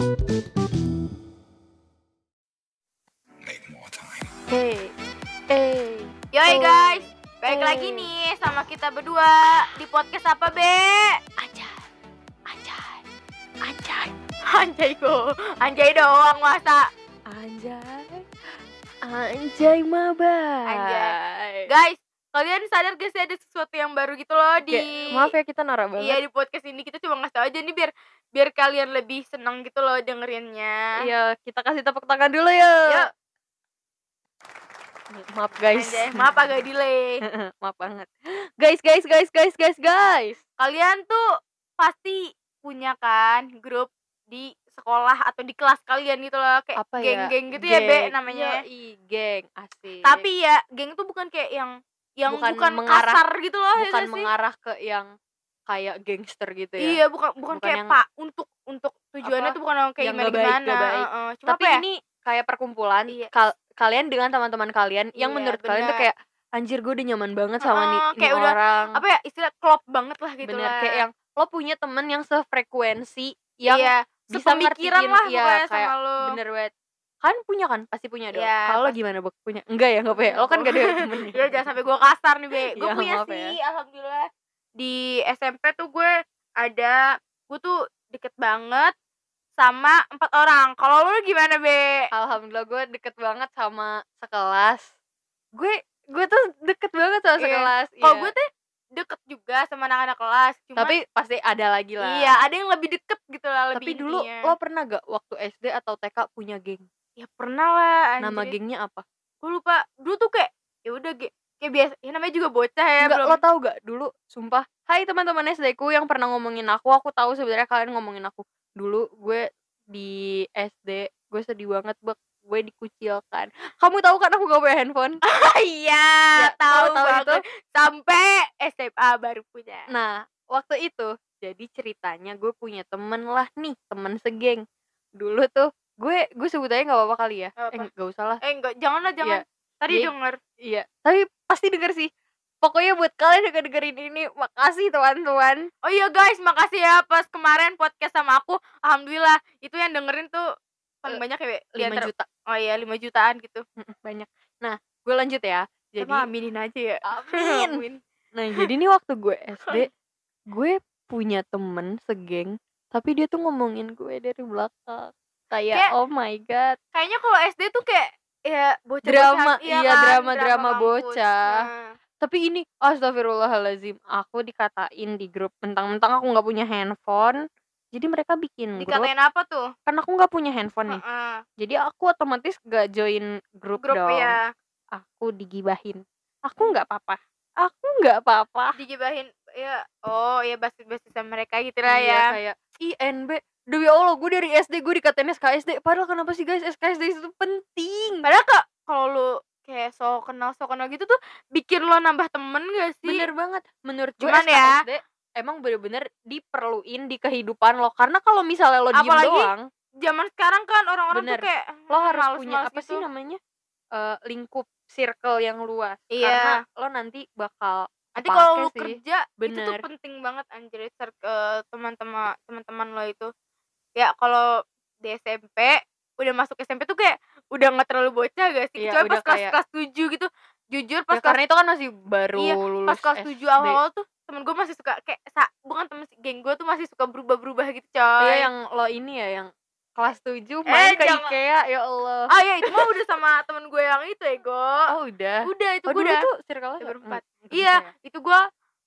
Make more time. Hey, hey. Yoi Oh. guys, balik Hey. lagi nih sama kita berdua di podcast apa be? Anjay, anjay, anjay, Anjay go, anjay doang masa. anjay, anjay maba. Anjay. Guys, kalian sadar gak sih ada sesuatu yang baru gitu loh di Kayak, maaf ya kita norak banget. Iya di podcast ini kita cuma ngasih tau aja nih biar biar kalian lebih seneng gitu loh dengerinnya. Iya, kita kasih tepuk tangan dulu ya. Yuk. Maaf guys. Anjay, maaf agak delay. maaf banget. Guys, guys, guys, guys, guys, guys. Kalian tuh pasti punya kan grup di sekolah atau di kelas kalian gitu loh kayak Apa ya? geng-geng gitu ya be Geng. namanya. Yoi, geng, asik. Tapi ya geng tuh bukan kayak yang yang Bukan bukan, mengarah- kasar gitu loh ya bukan sih? mengarah ke yang kayak gangster gitu ya. Iya bukan bukan, Bukan kayak yang- pak untuk untuk tujuannya Apa, tuh bukan kayak yang gimana baik, gimana. Heeh, Cuma Tapi ya? ini kayak perkumpulan Iya. kal- kalian dengan teman-teman kalian yang Iya, menurut kalian tuh kayak anjir gue udah nyaman banget sama nih, Heeh, nih kayak udah orang. apa ya istilah klop banget lah gitu Bener lah. kayak yang lo punya temen yang sefrekuensi yang iya, bisa ngertiin lah iya, kayak sama lo. bener banget. Kan punya kan? Pasti punya dong. Iya, Kalau lo pasti. gimana, Bok? Punya? Enggak ya, enggak punya. Lo kan gak ada temennya. Ya jangan sampai gue kasar nih be. Gue Iya, punya maaf ya. sih, alhamdulillah di SMP tuh gue ada, gue tuh deket banget sama empat orang. Kalau lu gimana be? Alhamdulillah gue deket banget sama sekelas. Gue gue tuh deket banget sama Iya. sekelas. Kalau iya. gue tuh deket juga sama anak-anak kelas. Cuma tapi pasti ada lagi lah. iya ada yang lebih deket gitu lah. Tapi Lebih dulu intinya. lo pernah gak waktu SD atau TK punya geng? ya pernah lah. Nama anjir. gengnya apa? Gue lupa. Dulu tuh kayak ya udah ge- kayak biasa. Ya namanya juga bocah ya. Enggak, belum. lo tau gak dulu sumpah Hai teman-teman SD ku yang pernah ngomongin aku Aku tahu sebenarnya kalian ngomongin aku Dulu gue di SD Gue sedih banget bak Gue dikucilkan Kamu tahu kan aku gak punya handphone Iya, Ya, tahu tahu itu? Sampai SMA baru punya. Nah waktu itu Jadi ceritanya gue punya temen lah nih Temen segeng Dulu tuh Gue gue sebut aja gak apa-apa kali ya Nggak Eh apa. gak usah lah Eh enggak, jangan lah, jangan. Tadi Jadi- denger. Iya Tapi pasti denger sih Pokoknya buat kalian yang dengerin ini Makasih teman-teman Oh iya guys, makasih ya pas kemarin podcast sama aku. Alhamdulillah, itu yang dengerin tuh paling Eh, banyak ya, Be? Di 5 antara- juta Oh iya, 5 jutaan gitu. Banyak. Nah, gue lanjut ya. Jadi, Sama aminin aja ya. amin. Nah, jadi nih waktu gue SD, gue punya temen segeng, tapi dia tuh ngomongin gue dari belakang. Kayak, Kayak- oh my god. Kayaknya kalau SD tuh kayak ya bocah Drama, iya, drama-drama kampus. bocah. Nah, Tapi ini, astagfirullahalazim, aku dikatain di grup mentang-mentang aku nggak punya handphone. Jadi mereka bikin grup, dikatain apa tuh? kan aku nggak punya handphone nih. Heeh. Jadi aku otomatis gak join grup, Grup dong. ya, Aku digibahin. Aku nggak apa-apa. Aku nggak apa-apa. digibahin ya. Oh, ya basis-basisan mereka gitu lah Iya, ya. kayak INB Demi Allah gue dari SD gue dikatain SKSD Padahal kenapa sih guys SKSD itu penting Padahal kak kalau lu kayak so kenal so kenal gitu tuh bikin lo nambah temen gak sih? Bener banget Menurut gue Cuman ya- SKSD Emang bener-bener diperluin di kehidupan lo Karena kalau misalnya lo diem Apalagi doang Zaman sekarang kan orang-orang tuh kayak Lo harus males-males punya apa sih gitu. namanya eh, Lingkup circle yang luas Iya. Karena lo nanti bakal Nanti kalau sih. kerja itu Bener. tuh penting banget anjir ke teman-teman teman-teman lo itu. Ya kalau di SMP udah masuk SMP tuh kayak udah nggak terlalu bocah gak sih? Iya, Kecuali pas kelas kayak- kelas 7 gitu. Jujur pas ya, kelas Karena itu kan masih baru Iya, lulus pas kelas 7 SD. awal-awal tuh temen gue masih suka kayak sa, bukan temen geng gue tuh masih suka berubah-berubah gitu coy. Iya yang lo ini ya yang kelas 7 main ke jangan. Ikea ya Allah. Ah ya itu mah udah sama temen gue yang itu ego. Oh udah. Udah itu Oh gue udah. tuh circle-nya udah berempat. Hmm, Iya, ya? itu gue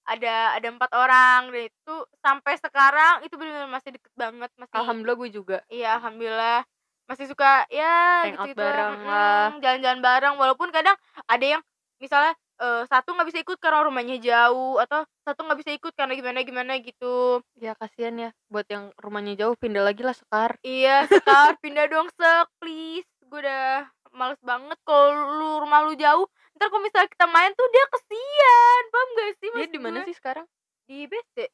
ada ada empat orang dan itu sampai sekarang itu benar-benar masih deket banget masih. Alhamdulillah gue juga. Iya alhamdulillah masih suka ya Hangout gitu-gitu bareng lah. jalan-jalan bareng walaupun kadang ada yang misalnya eh, satu nggak bisa ikut karena rumahnya jauh atau satu nggak bisa ikut karena gimana gimana gitu Ya kasihan ya buat yang rumahnya jauh pindah lagi lah sekar. iya sekar pindah dong sek please gue udah males banget kalau lu rumah lu jauh ntar kalau misalnya kita main tuh dia kesian paham gak sih Dia di mana sih sekarang? di BC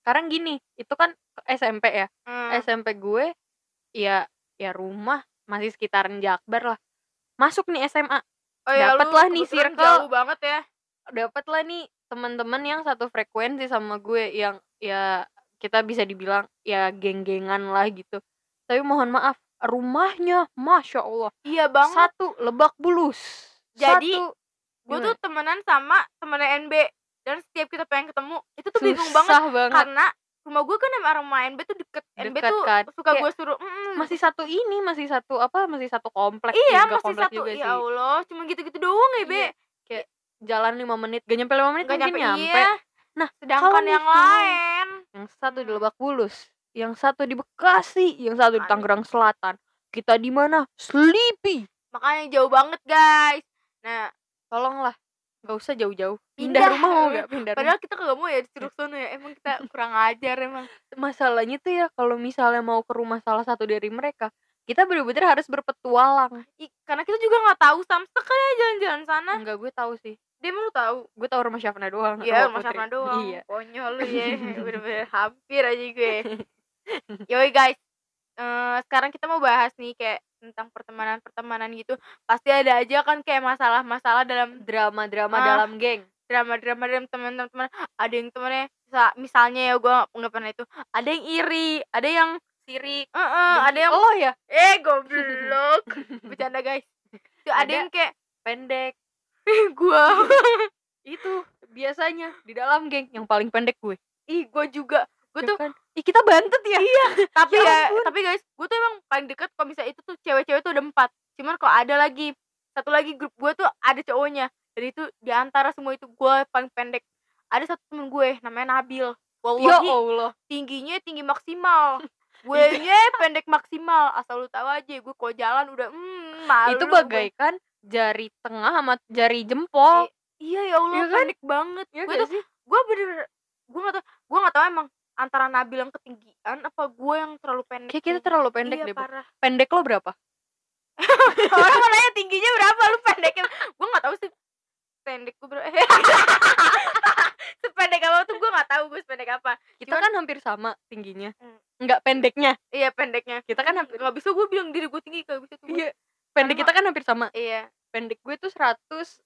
Sekarang gini, itu kan SMP ya. Hmm. SMP gue ya ya rumah masih sekitaran Jakbar lah. Masuk nih SMA, oh ya dapet lu lah nih circle. jauh banget ya dapat lah nih teman-teman yang satu frekuensi sama gue yang ya kita bisa dibilang ya geng-gengan lah gitu. tapi mohon maaf rumahnya masya Allah iya banget satu lebak bulus Jadi, gue tuh temenan sama temennya NB dan setiap kita pengen ketemu itu tuh bingung banget banget. karena rumah gue kan sama rumah NB tuh deket, NB Deket tuh kan. suka Kayak gue suruh "Mm, masih satu ini masih satu apa masih satu kompleks iya juga masih kompleks satu juga ya sih. Allah cuma gitu-gitu doang ya be. Iya. jalan lima menit gak nyampe lima menit Gak mungkin nyampe, nyampe, iya. Nah, sedangkan yang misalnya- lain. yang satu di. Lebak Bulus yang satu di Bekasi yang satu di. Tangerang Selatan. Kita di mana? Sleepy. Makanya jauh banget guys nah tolonglah nggak usah jauh-jauh Pindah. pindah, rumah mau nggak pindah rumah. padahal kita kagak mau ya disuruh sono ya emang kita kurang ajar emang masalahnya tuh ya kalau misalnya mau ke rumah salah satu dari mereka kita bener-bener harus berpetualang Ih, karena kita juga nggak tahu samsek kan ya jalan-jalan sana enggak gue tahu sih dia mau tahu gue tahu rumah Syafna doang Iya, rumah Putri. doang. iya Konyol lu ya. Bener-bener hampir aja gue. Yoi guys. eh, sekarang kita mau bahas nih kayak tentang pertemanan-pertemanan gitu. Pasti ada aja kan kayak masalah-masalah dalam drama-drama Ah. dalam geng drama-drama dalam teman-teman. Ada yang temennya misa- misalnya ya gue nggak pernah itu. Ada yang iri, ada yang sirik eh eh, ada yang oh ya eh goblok. Bercanda guys. Tuh, ada, Ada. yang kayak pendek gua. itu biasanya di dalam geng yang paling pendek gue Ih, gue juga. Gue Ya tuh kan? Ih, kita bantet ya. Iya. Tapi Ya ya, tapi guys gue tuh emang paling deket kalau misalnya itu tuh cewek-cewek tuh ada empat. Cuman kalau ada lagi satu lagi grup gue tuh ada cowoknya. Jadi itu di antara semua itu gue paling pendek. Ada satu temen gue namanya Nabil. Ya Wallahi Allah. tingginya tinggi maksimal. Gue nya pendek maksimal. Asal lu tahu aja gue kalau jalan udah hmm, malu itu gue. bagaikan jari tengah sama jari jempol. Iya ya Allah Iya kan? pendek banget. Ya gue tuh gue bener gue gak tau gue gak tau emang antara Nabil yang ketinggian apa gue yang terlalu pendek kayak kita terlalu pendek iya, deh parah. Pendek lo berapa? Orang nanya tingginya berapa lu pendeknya? Gue nggak tahu sih. Pendek gue berapa sependek apa tuh? Gue nggak tahu gue sependek apa. Kita Cuman- kan hampir sama tingginya. Hmm. nggak pendeknya. Iya pendeknya. Kita kan hampir nggak bisa gue bilang diri gue tinggi gak bisa tuh iya. Pendek kita kan hampir sama. Iya. Pendek gue tuh 149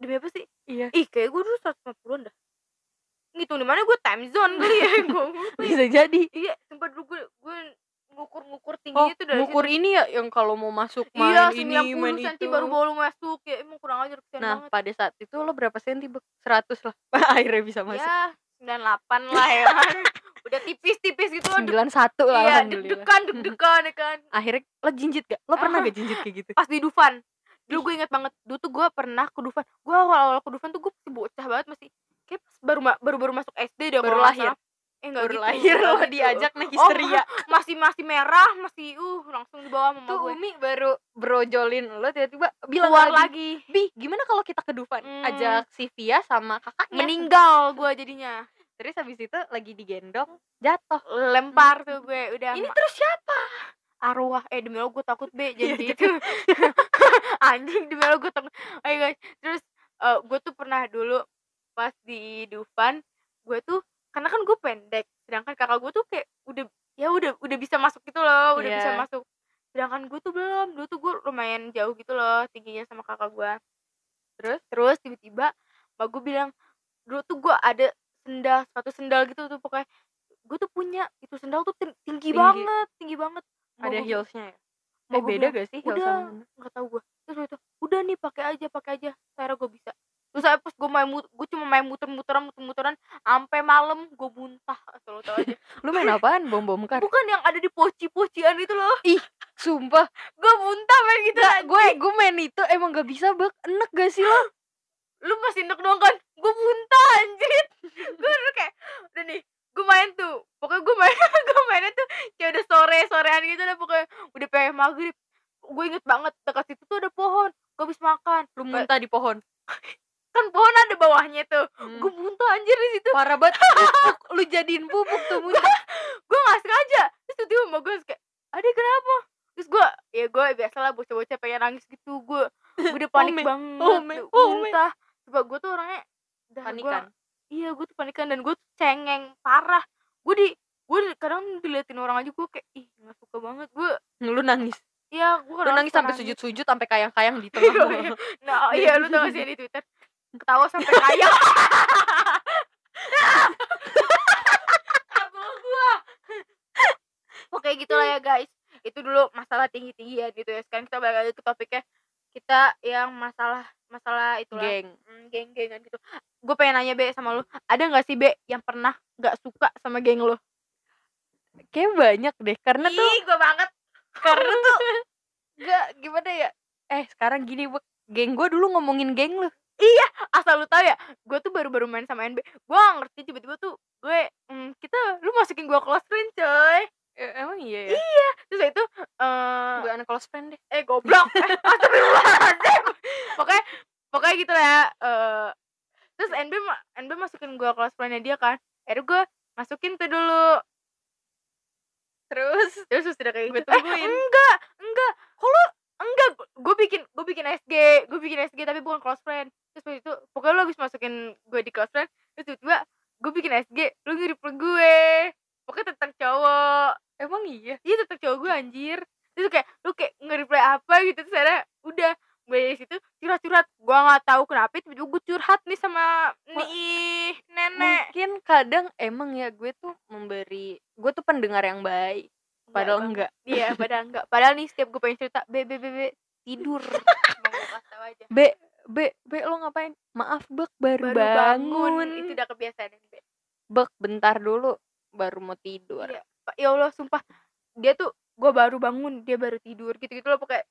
demi apa sih? Iya. Ih kayak gue dulu 150an dah ngitung di mana gue time zone kali ya gue bisa jadi. Iya sempat dulu gue gue ngukur-ngukur oh tingginya tuh dari ngukur situ. ini ya yang kalau mau masuk main iya ini 90 main cm itu. baru baru masuk. Ya emang kurang ajar nah banget. pada saat itu lo berapa senti Bek? 100 lah. Akhirnya bisa masuk. ya 98 lah ya. Udah tipis-tipis gitu loh 91 lah iya alhamdulillah. deg-degan deg-degan ya kan. Akhirnya lo jinjit gak? Lo pernah Ah. gak jinjit kayak gitu? Pas di Dufan. Dulu gue inget banget dulu tuh gue pernah ke Dufan. Gue awal-awal ke Dufan tuh gue bocah banget masih kayak pas baru baru baru masuk SD deh Baru lahir. eh enggak baru gitu. lahir nggak lo gitu. diajak nih Oh, histeria. masih masih merah masih uh langsung dibawa sama tuh gue. Umi baru brojolin lo tiba-tiba bilang keluar lagi, lagi. Bi gimana kalau kita ke Dufan? Hmm. ajak si Via sama kakaknya. Meninggal gue jadinya. Terus habis itu lagi digendong jatuh. Lempar tuh gue udah ini terus siapa? Arwah. Eh demi lo gue takut be Iya, jadi itu anjing demi lo gue takut. Ayo guys terus eh, gue tuh pernah dulu pas di Dufan gue tuh karena kan gue pendek sedangkan kakak gue tuh kayak udah ya udah udah bisa masuk gitu loh udah bisa Iya. masuk. Sedangkan gue tuh belum dulu tuh gue lumayan jauh gitu loh tingginya sama kakak gue. Terus terus tiba-tiba mbak gue bilang dulu tuh gue ada sendal satu sendal gitu tuh pokoknya. Gue tuh punya itu sendal tuh ting- tinggi, Tinggi. banget tinggi banget. Mbak ada heelsnya ya? Mbak eh beda bilang, gak sih heels udah nggak tahu gue. Terus itu udah nih pakai aja pakai aja. Akhirnya gue bisa terus saya pas gue main gue cuma main muter-muteran muter-muteran sampai malam gue muntah asal lo tau aja. Lu main apaan bom bom kar? Bukan yang ada di poci-pocian itu loh. Sumpah. Gue muntah main gitu Gak, gue gue main itu emang gak bisa bak enak gak sih lo? Lu masih enak dong kan? Gue muntah anjir gue udah kayak udah nih gue main tuh. Pokoknya gue main gue mainnya tuh kayak udah sore sorean gitu udah pokoknya udah pengen maghrib. Gue inget banget dekat situ tuh ada pohon. Gue habis makan. Lu muntah di pohon kan pohon ada bawahnya tuh. Hmm. gue muntah anjir di situ. Parah banget. Pupuk lu jadiin pupuk tuh muntah gue gak sengaja. Terus tiba-tiba sama gue kayak adik kenapa? Terus gue ya gue biasalah bocah-bocah pengen nangis gitu. Gue gue udah panik Ome, banget ome, udah ome. muntah. Coba gue tuh orangnya dah panikan. gua, iya gue tuh panikan dan gue tuh cengeng parah. Gue di gue kadang diliatin orang aja gue kayak ih nggak suka banget. Gue lu nangis? Iya gue lu nangis sampai sujud-sujud sampai kayang-kayang di tengah Iya, iya. nah oh iya lu tau sih di twitter ketawa sampai kaya. Apa gua. Oke pokoknya gitu lah ya guys. Itu dulu masalah tinggi tinggian gitu ya. Sekarang kita balik lagi ke topiknya. Kita yang masalah masalah itulah. Geng. Hmm, geng-gengan gitu. Gue pengen nanya be sama lu. Ada nggak sih be yang pernah nggak suka sama geng lu? Kayak banyak deh. Karena tuh Ih, gue banget. karena tuh gak gimana ya? Eh sekarang gini Bek. geng gue dulu ngomongin geng lu asal lu tahu ya gue tuh baru-baru main sama NB gue gak ngerti tiba-tiba tuh gue hmm, kita lu masukin gue close friend coy. Eh, emang iya ya? Terus itu eh gue anak close friend deh. Eh goblok. Eh, astagfirullahaladzim. Pokoknya pokoknya gitu lah ya eh terus NB NB masukin gue close friendnya dia kan akhirnya gue masukin tuh dulu. Terus? Terus sudah kayak Gue gitu. Eh, enggak enggak. Kalau enggak gue bikin gue bikin SG gue bikin SG tapi bukan close friend terus waktu itu pokoknya lu habis masukin gue di close friend terus tiba-tiba gue bikin SG ngirim ke gue. Pokoknya tentang cowok. Emang iya? Iya tentang cowok gue anjir. Terus kayak lu kayak nge-reply apa gitu terus akhirnya udah. Mulai dari situ curhat-curhat. Gue nggak tahu kenapa tiba-tiba gue curhat nih sama nih nenek. Mungkin kadang emang ya gue tuh memberi gue tuh pendengar yang baik. Padahal enggak iya padahal enggak padahal nih setiap gue pengen cerita be be be, be tidur. Bang, gua kasih tau aja. B B B lo ngapain? Maaf bek baru, baru bangun, bangun. Itu udah kebiasaan be bek bentar dulu baru mau tidur. Iya. Pak, ya Allah sumpah. Dia tuh gue baru bangun dia baru tidur gitu gitu loh pokoknya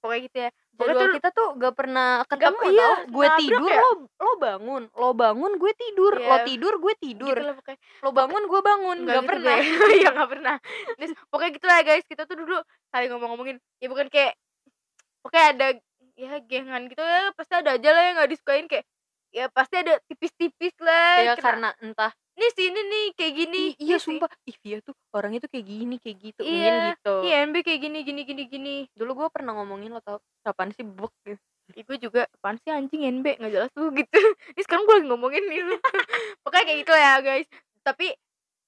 pokoknya gitu ya. Pokoknya tuh kita tuh gak pernah ketemu iya, tau? Gue tidur ya. lo lo bangun. Lo bangun gue tidur. Lo Iya. tidur gue tidur. Gitu lah pokoknya. Lo bangun gue bangun. Nggak gak gitu, pernah. Iya nggak pernah. Terus, pokoknya gitu lah guys. Kita tuh dulu saling ngomong-ngomongin. Ya bukan kayak pokoknya ada ya gengan gitu ya pasti ada aja lah yang nggak disukain kayak ya pasti ada tipis-tipis lah ya kena- karena entah nih sini nih kayak gini "Ih, iya sih. sumpah. Ih Via tuh orangnya tuh kayak gini kayak gitu mungkin Iya, gitu. iya MB kayak gini gini gini gini. Dulu gue pernah ngomongin lo tau kapan sih bek gitu. Juga apaan sih anjing NB nggak jelas tuh gitu. Ini sekarang gue lagi ngomongin nih pokoknya kayak gitu ya guys. Tapi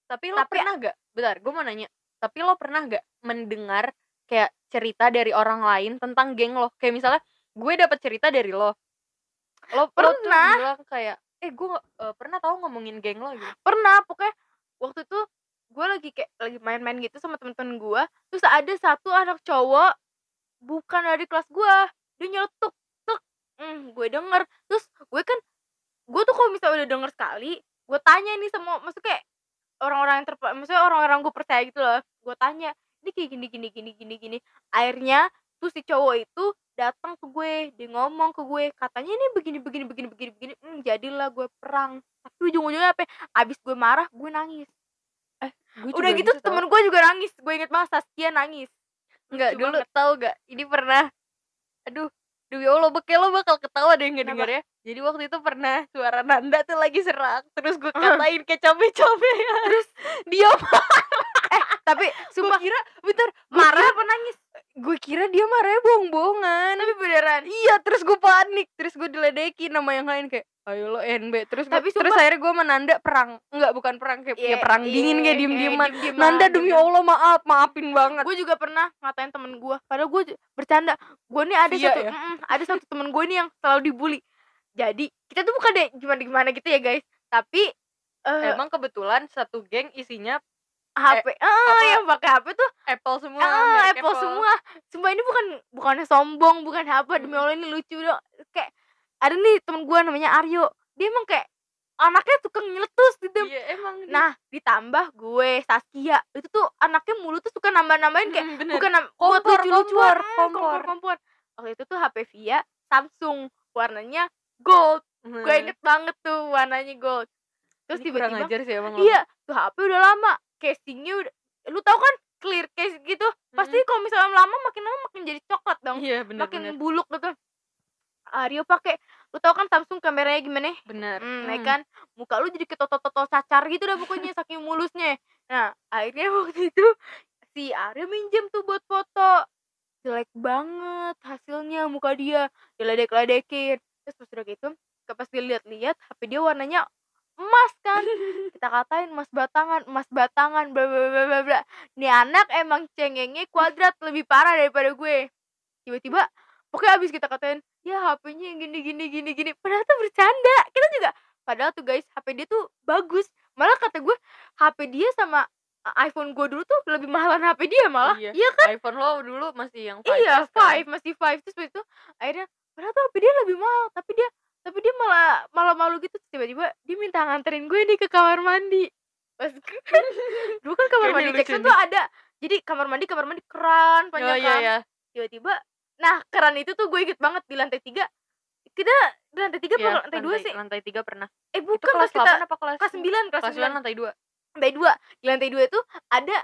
tapi lo Tapi- pernah gak bentar gue mau nanya. Tapi lo pernah gak mendengar kayak cerita dari orang lain tentang geng lo? Kayak misalnya gue dapet cerita dari lo. Lo lo tuh Pernah. bilang kayak eh gue eh, pernah tahu ngomongin geng lo gitu? Pernah pokoknya waktu itu gue lagi kayak lagi main-main gitu sama temen-temen gue terus ada satu anak cowok bukan dari kelas gue dia nyeletuk tuk hmm, gue denger. Terus gue kan gue tuh kalau misalnya udah denger sekali gue tanya nih sama maksudnya kayak orang-orang yang terpa maksudnya orang-orang gue percaya gitu loh gue tanya ini kayak gini gini gini gini gini. Akhirnya tuh si cowok itu datang ke gue dia ngomong ke gue katanya ini begini begini begini begini begini hmm, jadilah gue perang tapi ujung-ujungnya apa ya? abis gue marah gue nangis Gua udah juga gitu tau. temen gue juga nangis gue inget banget Saskia nangis Enggak, Lucu dulu banget. tahu gak? Ini pernah Aduh, Duh ya Allah, bekel lo bakal ketawa deh Kenapa? ngedenger ya Jadi waktu itu pernah suara Nanda tuh lagi serak Terus gue katain kayak cabe-cabe Terus dia tapi Gue sumpah kira, bentar marah apa nangis Gue kira dia marahnya bohong-bohongan. Tapi beneran. Iya, terus gue panik Terus gue diledekin sama yang lain kayak Ayo lo NB Terus gua- Tapi terus sumpah- akhirnya gue sama Nanda perang. Enggak, bukan perang Kayak ya Iya, perang iya, dingin kayak iya, diem-dieman. diem-dieman, Nanda demi diem-dieman. Allah maaf, maafin banget. Gue juga pernah ngatain temen gue padahal gue bercanda. Gue nih ada Via satu ya? mm, ada satu temen gue nih yang selalu dibully. Jadi kita tuh bukan deh gimana gimana gitu ya guys. Tapi eh Emang kebetulan satu geng isinya HP ah apa- yang pakai HP tuh Apple semua ah merek Apple semua. Semua ini bukan bukannya sombong bukan apa demi Mm. Allah ini lucu dong kayak ada nih temen gue namanya Aryo. Dia emang kayak anaknya tukang nyeletus gitu. Iya emang dia. nah ditambah gue Saskia itu tuh anaknya mulut tuh suka nambah-nambahin kayak Hmm, bener. bukan nam- buat Kompor, lucu-lucuan. kompor, kompor. kompor kompor. Waktu itu tuh HP Via Samsung warnanya gold. Hmm. gue inget banget tuh warnanya gold. Terus tiba-tiba sih emang iya tuh HP udah lama casingnya udah lu tau kan clear case gitu pasti kalau misalnya lama makin lama makin jadi coklat dong iya bener makin bener. buluk gitu. Aryo pakai lu tau kan Samsung kameranya gimana? Bener Hmm, Hmm. kan? Muka lu jadi ketoto-toto cacar gitu dah pokoknya saking mulusnya. Nah akhirnya waktu itu si Arya minjem tuh buat foto. Jelek banget hasilnya muka dia diledek-ledekin. Terus pas udah gitu pas dilihat-lihat HP dia warnanya emas kan kita katain emas batangan emas batangan bla bla bla bla bla nih anak emang cengengnya kuadrat lebih parah daripada gue tiba-tiba pokoknya abis kita katain ya HP-nya yang gini gini gini gini padahal tuh bercanda kita juga padahal tuh guys HP dia tuh bagus malah kata gue HP dia sama a iPhone gue dulu tuh lebih mahalan HP dia malah. Iya. Iya kan? iPhone lo dulu masih yang 5S Iya, kan? 5 masih 5 terus itu akhirnya padahal tuh HP dia lebih mahal, tapi dia tapi dia malah malah malu gitu tiba-tiba dia minta nganterin gue nih ke kamar mandi. Pas dulu kan kamar mandi Jackson tuh ada. Jadi kamar mandi kamar mandi keran Oh panjang iya kan. ya. Tiba-tiba nah keran itu tuh gue inget banget di lantai 3 kita di lantai 3 Iya, apa lantai 2 sih? Lantai 3 pernah. Eh Itu bukan kelas pas kita 8 apa kelas kelas 9, kelas Kelas 9. 9 lantai 2. Lantai 2. Di lantai 2 itu ada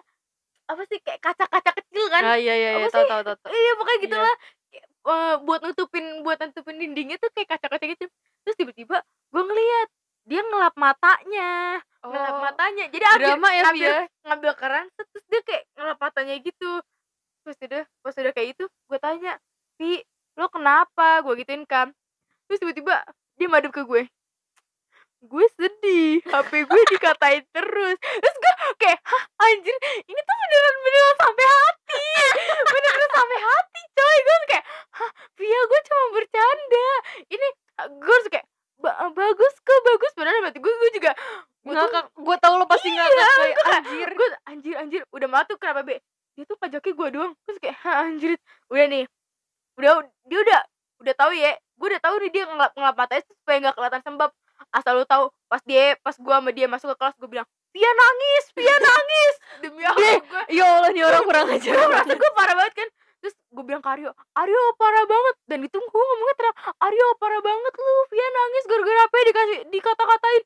apa sih kayak kaca-kaca kecil kan? Ah iya iya iya tahu tahu tahu. Iya pokoknya Iya. Eh, buat nutupin buat nutupin dindingnya tuh kayak kaca-kaca gitu. Terus tiba-tiba gue ngeliat dia ngelap matanya ngelap Oh, matanya. Jadi ambil, drama ya ngambil, Via. ngambil keran terus dia kayak ngelap matanya gitu. Terus udah pas udah kayak itu gue tanya Vi lo kenapa? Gue gituin kan. Terus tiba-tiba dia madep ke gue gue sedih HP gue dikatain terus. Terus gue kayak hah anjir ini tuh beneran beneran sampai hati beneran sampai hati coy. Gue kayak hah Via gue cuma bercanda. Ini gue harus kayak "Ba- bagus kok bagus. Padahal berarti gue gue juga gue Ngakak. Gue tahu lo pasti Iya, ngakak kayak anjir. gue anjir anjir udah malah tuh kenapa be? Dia tuh pajaknya gue doang. Terus kayak "Hah, anjir. Udah nih udah dia udah udah tahu ya gue udah tahu nih dia ngelap ngelap matanya supaya nggak kelihatan sembab asal lu tahu pas dia pas gue sama dia masuk ke kelas gue bilang Via nangis Via nangis! Demi Allah gue Ya Allah nih orang kurang ajar gue merasa gue parah banget kan? Terus gue bilang ke Aryo Aryo parah banget. Dan itu gue ngomongnya terang Aryo parah banget lu Via nangis gara-gara apa dikasih dikata-katain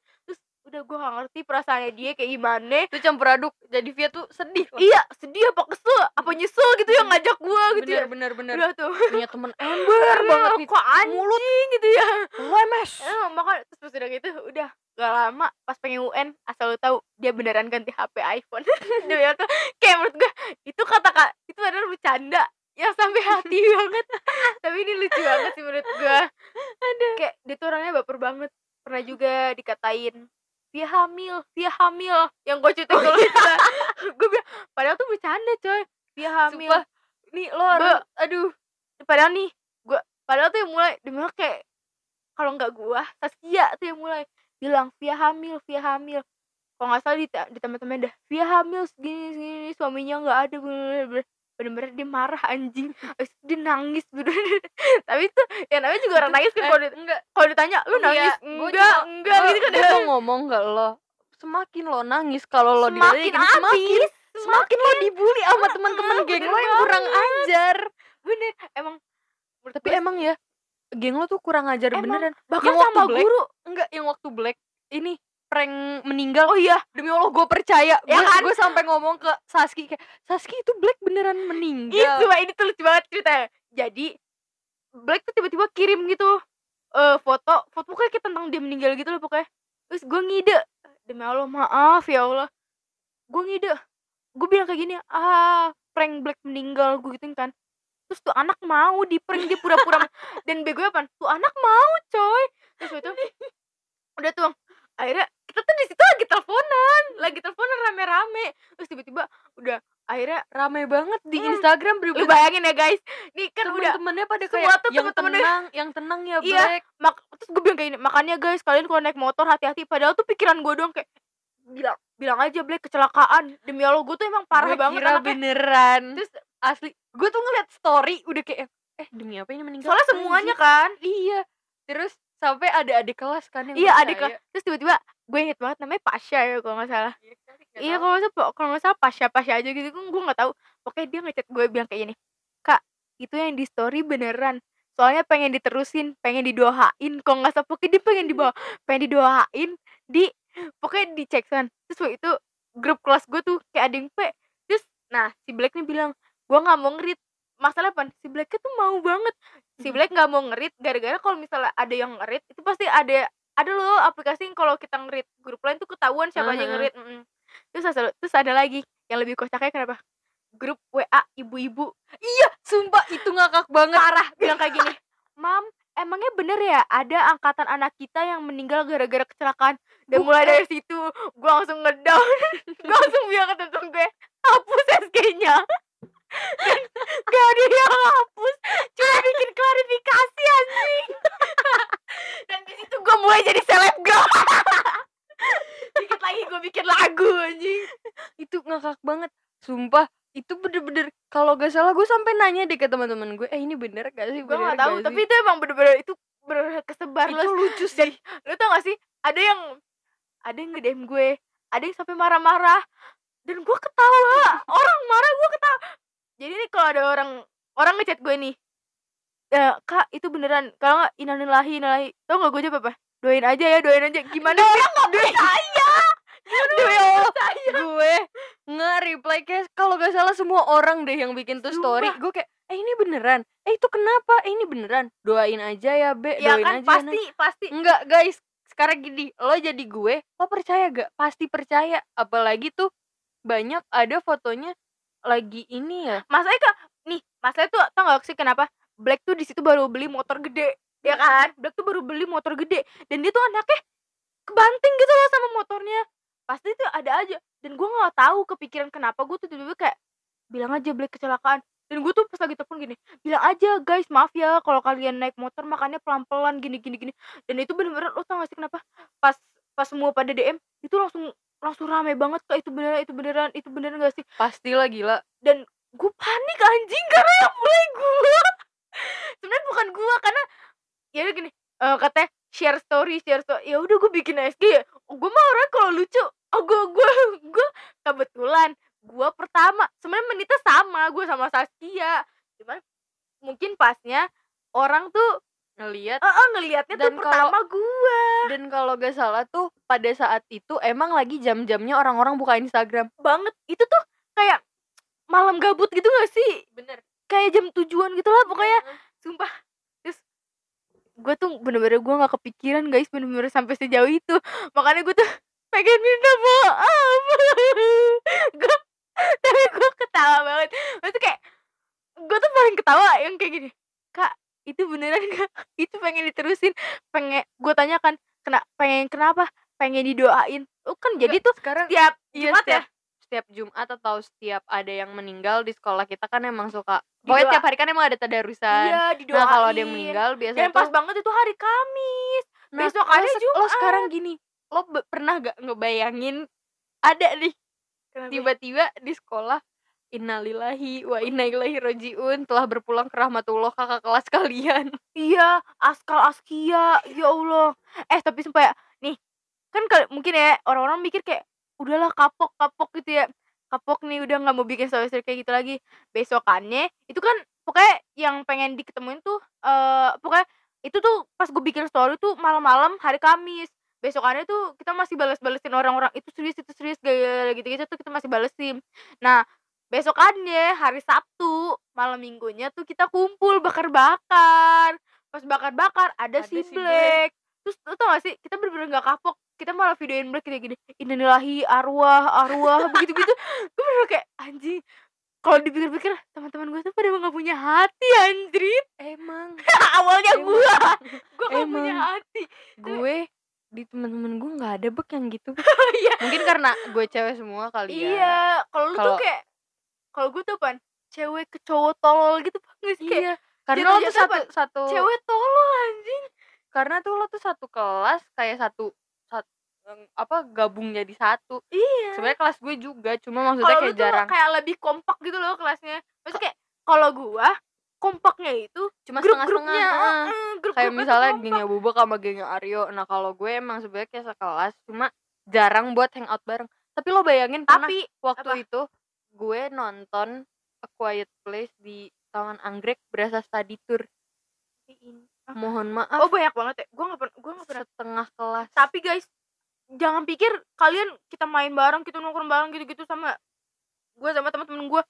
udah gue gak ngerti perasaannya dia kayak gimana Itu campur aduk. Jadi Via tuh sedih. loh. iya sedih apa kesel apa nyesel gitu yang ngajak gue gitu ya Bener bener bener. udah tuh Punya temen ember banget nih. kok anjing gitu ya Lemes. eh, makanya terus pas udah gitu udah gak lama pas pengen UN asal lu tahu dia beneran ganti HP iPhone dia tuh kayak menurut gue itu kata kak itu adalah bercanda yang sampai hati banget tapi ini lucu banget sih menurut gue ada kayak dia tuh orangnya baper banget pernah juga dikatain dia hamil dia hamil. Yang gue cuitin dulu itu gue bilang padahal tuh bercanda coy. Dia hamil. Sumpah. Nih lo harus aduh. padahal nih gua padahal tuh yang mulai di mana kayak kalau nggak gua Saskia tuh yang mulai bilang Via hamil Via hamil. Kalau nggak salah di, di teman-teman dah Via hamil segini segini suaminya nggak ada. bener-bener bener-bener dia marah anjing. Abis dia nangis bener tapi itu ya namanya juga orang nangis kan Eh, kalau enggak. kalau ditanya lu Iya, nangis? gua enggak juga- enggak. gitu kan. Gua mau ngomong gak lo semakin lo nangis kalau lo semakin semakin abis semakin lo dibully sama teman-teman geng lo yang kurang ajar. Bener. Emang tapi emang ya geng lo tuh kurang ajar Emang, beneran. Bahkan yang waktu sama Black- guru. enggak yang waktu black ini prank meninggal. Oh iya demi allah gue percaya. Ya gue kan? sampai ngomong ke Saski kayak Saski itu black beneran meninggal. Itu ini tuh lucu banget ceritanya. Jadi Black tuh tiba-tiba kirim gitu eh foto foto pokoknya kayak tentang dia meninggal gitu loh pokoknya. Terus gue ngide demi Allah maaf ya Allah. Gue ngide gue bilang kayak gini ah prank Black meninggal gue gituin kan. Terus tuh anak mau di prank dia pura-pura dan bego apa? Tuh anak mau coy. Terus itu udah tuh akhirnya kita tuh di situ lagi teleponan lagi teleponan rame-rame. Terus tiba-tiba udah akhirnya rame banget di Hmm. Instagram lu bener bayangin ya guys. Nih kan udah temen-temennya pada kayak tuh yang temen-temennya- tenang yang tenang ya Iya. black. mak terus gue bilang kayak gini makanya guys kalian kalau naik motor hati-hati. Padahal tuh pikiran gue doang kayak bilang bilang aja Black kecelakaan. Demi Allah gue tuh emang parah Gua banget kira anaknya. beneran. Terus asli gue tuh ngeliat story udah kayak eh demi apa ini meninggal soalnya semuanya kan? Iya. Terus sampai ada adik kelas kan yang iya adik kelas. Terus tiba-tiba gue inget banget namanya Pasha ya kalau nggak salah. Iya nggak iya kalau nggak salah kalau nggak salah Pasha Pasha aja gitu. Gue nggak tahu. Pokoknya dia ngechat gue bilang kayak gini kak itu yang di story beneran. Soalnya pengen diterusin pengen didoain. Kok nggak salah pokoknya dia pengen dibawa pengen didoain di pokoknya di cek kan. Terus waktu itu grup kelas gue tuh kayak ada yang pe terus nah si Black nih bilang gue nggak mau ngerit masalah apa? Si Black tuh mau banget si. Black nggak mau ngerit gara-gara kalau misalnya ada yang ngerit itu pasti ada ada loh aplikasi yang kalau kita ngerit grup lain tuh ketahuan siapa aja yang Aha. ngerit mm-mm. terus ada terus ada lagi yang lebih kocaknya kenapa? Grup WA ibu-ibu. Iya sumpah itu ngakak banget. Parah. Bilang kayak gini mam emangnya bener ya? Ada angkatan anak kita yang meninggal gara-gara kecelakaan. Dan mulai dari situ gue langsung ngedown. Gue langsung bilang ke temen gue hapus SG-nya dan gak ada yang hapus cuma bikin klarifikasi anjing dan di situ gue mulai jadi selebgram dikit lagi gue bikin lagu anjing itu ngakak banget. Sumpah itu bener-bener kalau gak salah gue sampai nanya deh ke teman-teman gue, "Eh ini bener gak sih? gue nggak tahu gak tapi sih?" itu emang bener-bener itu bener kesebar itu lucu dan sih. lu tau gak sih ada yang ada yang nge-DM gue ada yang sampai marah-marah dan gue ketawa orang marah gue ketawa jadi nih kalau ada orang orang ngechat gue nih "Eh, kak itu beneran kalau nggak inanilahi inanilahi tau gak gue jawab apa doain aja ya doain aja gimana orang nggak percaya Demi Allah, gue nge-reply kayak kalau gak salah semua orang deh yang bikin tuh story. Gue kayak, "Eh ini beneran? Eh itu kenapa? Eh ini beneran? Doain aja ya, Be. ya Doain kan aja." pasti pasti Enggak, guys. Sekarang gini, lo jadi gue, lo percaya gak? Pasti percaya. Apalagi tuh banyak ada fotonya lagi ini ya. masalahnya kak nih masalahnya tuh tau gak sih kenapa? Black tuh di situ baru beli motor gede ya kan? Black tuh baru beli motor gede dan dia tuh anaknya kebanting gitu loh sama motornya. Pasti tuh ada aja dan gue nggak tahu kepikiran kenapa gue tuh tiba-tiba kayak bilang aja Black kecelakaan. Dan gue tuh pas lagi telepon gini bilang aja guys maaf ya kalau kalian naik motor makanya pelan-pelan gini gini gini. Dan itu bener-bener lo tau gak sih kenapa? Pas pas semua pada DM itu langsung langsung rame banget kak itu beneran itu beneran itu beneran gak sih? Pastilah gila. dan gue panik anjing karena yang mulai gue sebenarnya bukan gue karena ya udah gini eh katanya share story share story ya udah gue bikin SG ya gue mah orang kalau lucu oh gue gue gue kebetulan gue pertama sebenarnya menitnya sama gue sama Saskia. Cuman mungkin pasnya orang tuh Ngeliat eh eh, ngelihatnya tuh pertama gue dan kalau gak salah tuh pada saat itu emang lagi jam-jamnya orang-orang buka Instagram. banget. Itu tuh kayak malam gabut gitu gak sih? Bener. kayak jam tujuan gitu lah pokoknya. Sumpah. Terus gue tuh bener-bener gue nggak kepikiran guys bener-bener sampai sejauh itu. Makanya gue tuh pengen minta maaf. Gue tapi gue ketawa banget. Itu kayak gue tuh paling ketawa yang kayak gini kak itu beneran gak itu pengen diterusin pengen gue tanyakan kena pengen kenapa? Pengen didoain. Oh kan jadi tuh sekarang tiap Iya, Jumat ya? setiap, setiap Jumat atau setiap ada yang meninggal di sekolah kita kan emang suka pokoknya tiap hari kan emang ada tadarusan. Iya didoain nah kalau ada yang meninggal biasanya dan pas tuh banget itu hari Kamis. Nah, besokannya lo, se- lo Jumat. sekarang gini lo pernah gak ngebayangin ada nih tiba-tiba di sekolah innalillahi wa inna ilaihi rojiun telah berpulang ke rahmatullah kakak kelas kalian Iya, askal askia, ya Allah. Eh tapi sumpah ya, nih kan mungkin ya orang-orang mikir kayak udahlah kapok kapok gitu ya, kapok nih udah nggak mau bikin story story kayak gitu lagi. Besokannya itu kan pokoknya yang pengen diketemuin tuh, eh pokoknya itu tuh pas gue bikin story tuh malam-malam hari Kamis. Besokannya tuh kita masih balas-balesin orang-orang itu serius itu serius gaya gitu-gitu tuh kita masih balesin. Nah besokannya hari Sabtu malam minggunya tuh kita kumpul bakar-bakar. Pas bakar-bakar ada, Ada si si Black terus lu tau gak sih kita bener-bener gak kapok. Kita malah videoin Black kayak gini innalillahi arwah arwah begitu begitu gue bener kayak anjing kalau dipikir-pikir teman-teman gue tuh pada nggak punya hati anjrit. Emang. Awalnya Emang. gue gue gak punya Emang. hati. Gue di temen-temen gue nggak ada bek yang gitu. Iya. Mungkin karena gue cewek semua kali ya. Iya kalau lu tuh Kalau- kayak kalau gue tuh pan cewek ke cowok tolol gitu nggak sih? Kayak iya karena lo tuh satu satu cewek tolol anjing. karena tuh lo tuh satu kelas kayak satu satu apa gabung jadi satu. Iya. Sebenarnya kelas gue juga cuma maksudnya lu kayak jarang. kayak lebih kompak gitu loh kelasnya. Maksudnya kayak kalau gua kompaknya itu cuma grup-grupnya setengah-setengah heeh, heeh. grup-grupnya kayak misalnya gengnya Bubuk sama gengnya Aryo. Nah kalau gue emang sebenarnya kayak sekelas cuma jarang buat hangout bareng. Tapi lo bayangin tapi waktu apa? itu gue nonton A Quiet Place di Taman Anggrek berasa study tour. Ah. mohon maaf. Oh banyak banget ya. Gua nggak pernah gua nggak pernah. Setengah kelas. Tapi guys jangan pikir kalian kita main bareng kita nongkrong bareng gitu-gitu sama gua sama teman-teman gua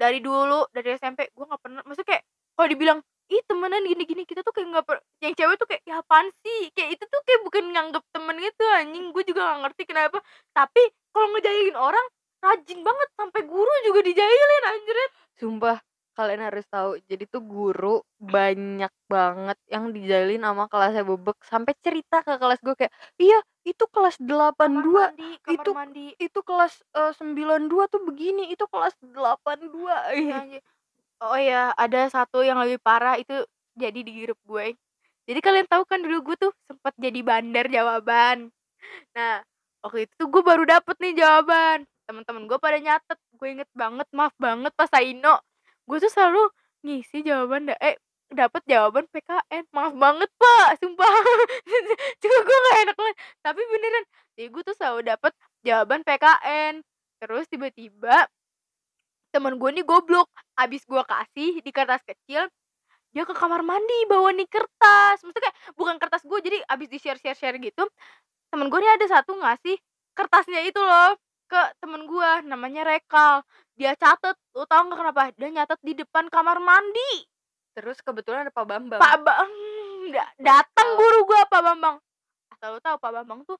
dari dulu dari SMP gua nggak pernah. Maksudnya kayak kalau dibilang ih temenan gini-gini kita tuh kayak nggak per yang cewek tuh kayak ya apaan sih? Kayak itu tuh kayak bukan nganggep temen gitu anjing. Gue juga gak ngerti kenapa. Tapi kalau ngejailin orang rajin banget sampai guru juga dijailin anjir sumpah kalian harus tahu jadi tuh guru banyak banget yang dijalin sama kelasnya Bubuk sampai cerita ke kelas gue kayak iya itu kelas 82 kamar mandi kamar itu- mandi itu kelas eh, 92 tuh begini itu kelas 82 Iya, anjir. Oh iya, ada satu yang lebih parah itu jadi di grup gue. Jadi kalian tahu kan dulu gue tuh sempat jadi bandar jawaban. Nah, waktu itu tuh gue baru dapet nih jawaban. Teman-teman gue pada nyatet. Gue inget banget maaf banget pas Aino. Gue tuh selalu ngisi jawaban da eh dapat jawaban PKN maaf banget pak sumpah. Cuma gue gak enak banget. Tapi beneran jadi gue tuh selalu dapat jawaban PKN terus tiba-tiba temen gue nih goblok. Abis gue kasih di kertas kecil dia ke kamar mandi bawa nih kertas. Maksudnya kayak bukan kertas gue jadi abis di share share share gitu temen gue nih ada satu ngasih kertasnya itu loh ke temen gue namanya Rekal. Dia catet lo tau nggak kenapa? Dia nyatet di depan kamar mandi. Terus kebetulan ada Pak Bambang. Pak Bang datang guru gue Pak Bambang. Asal lo tahu Pak Bambang tuh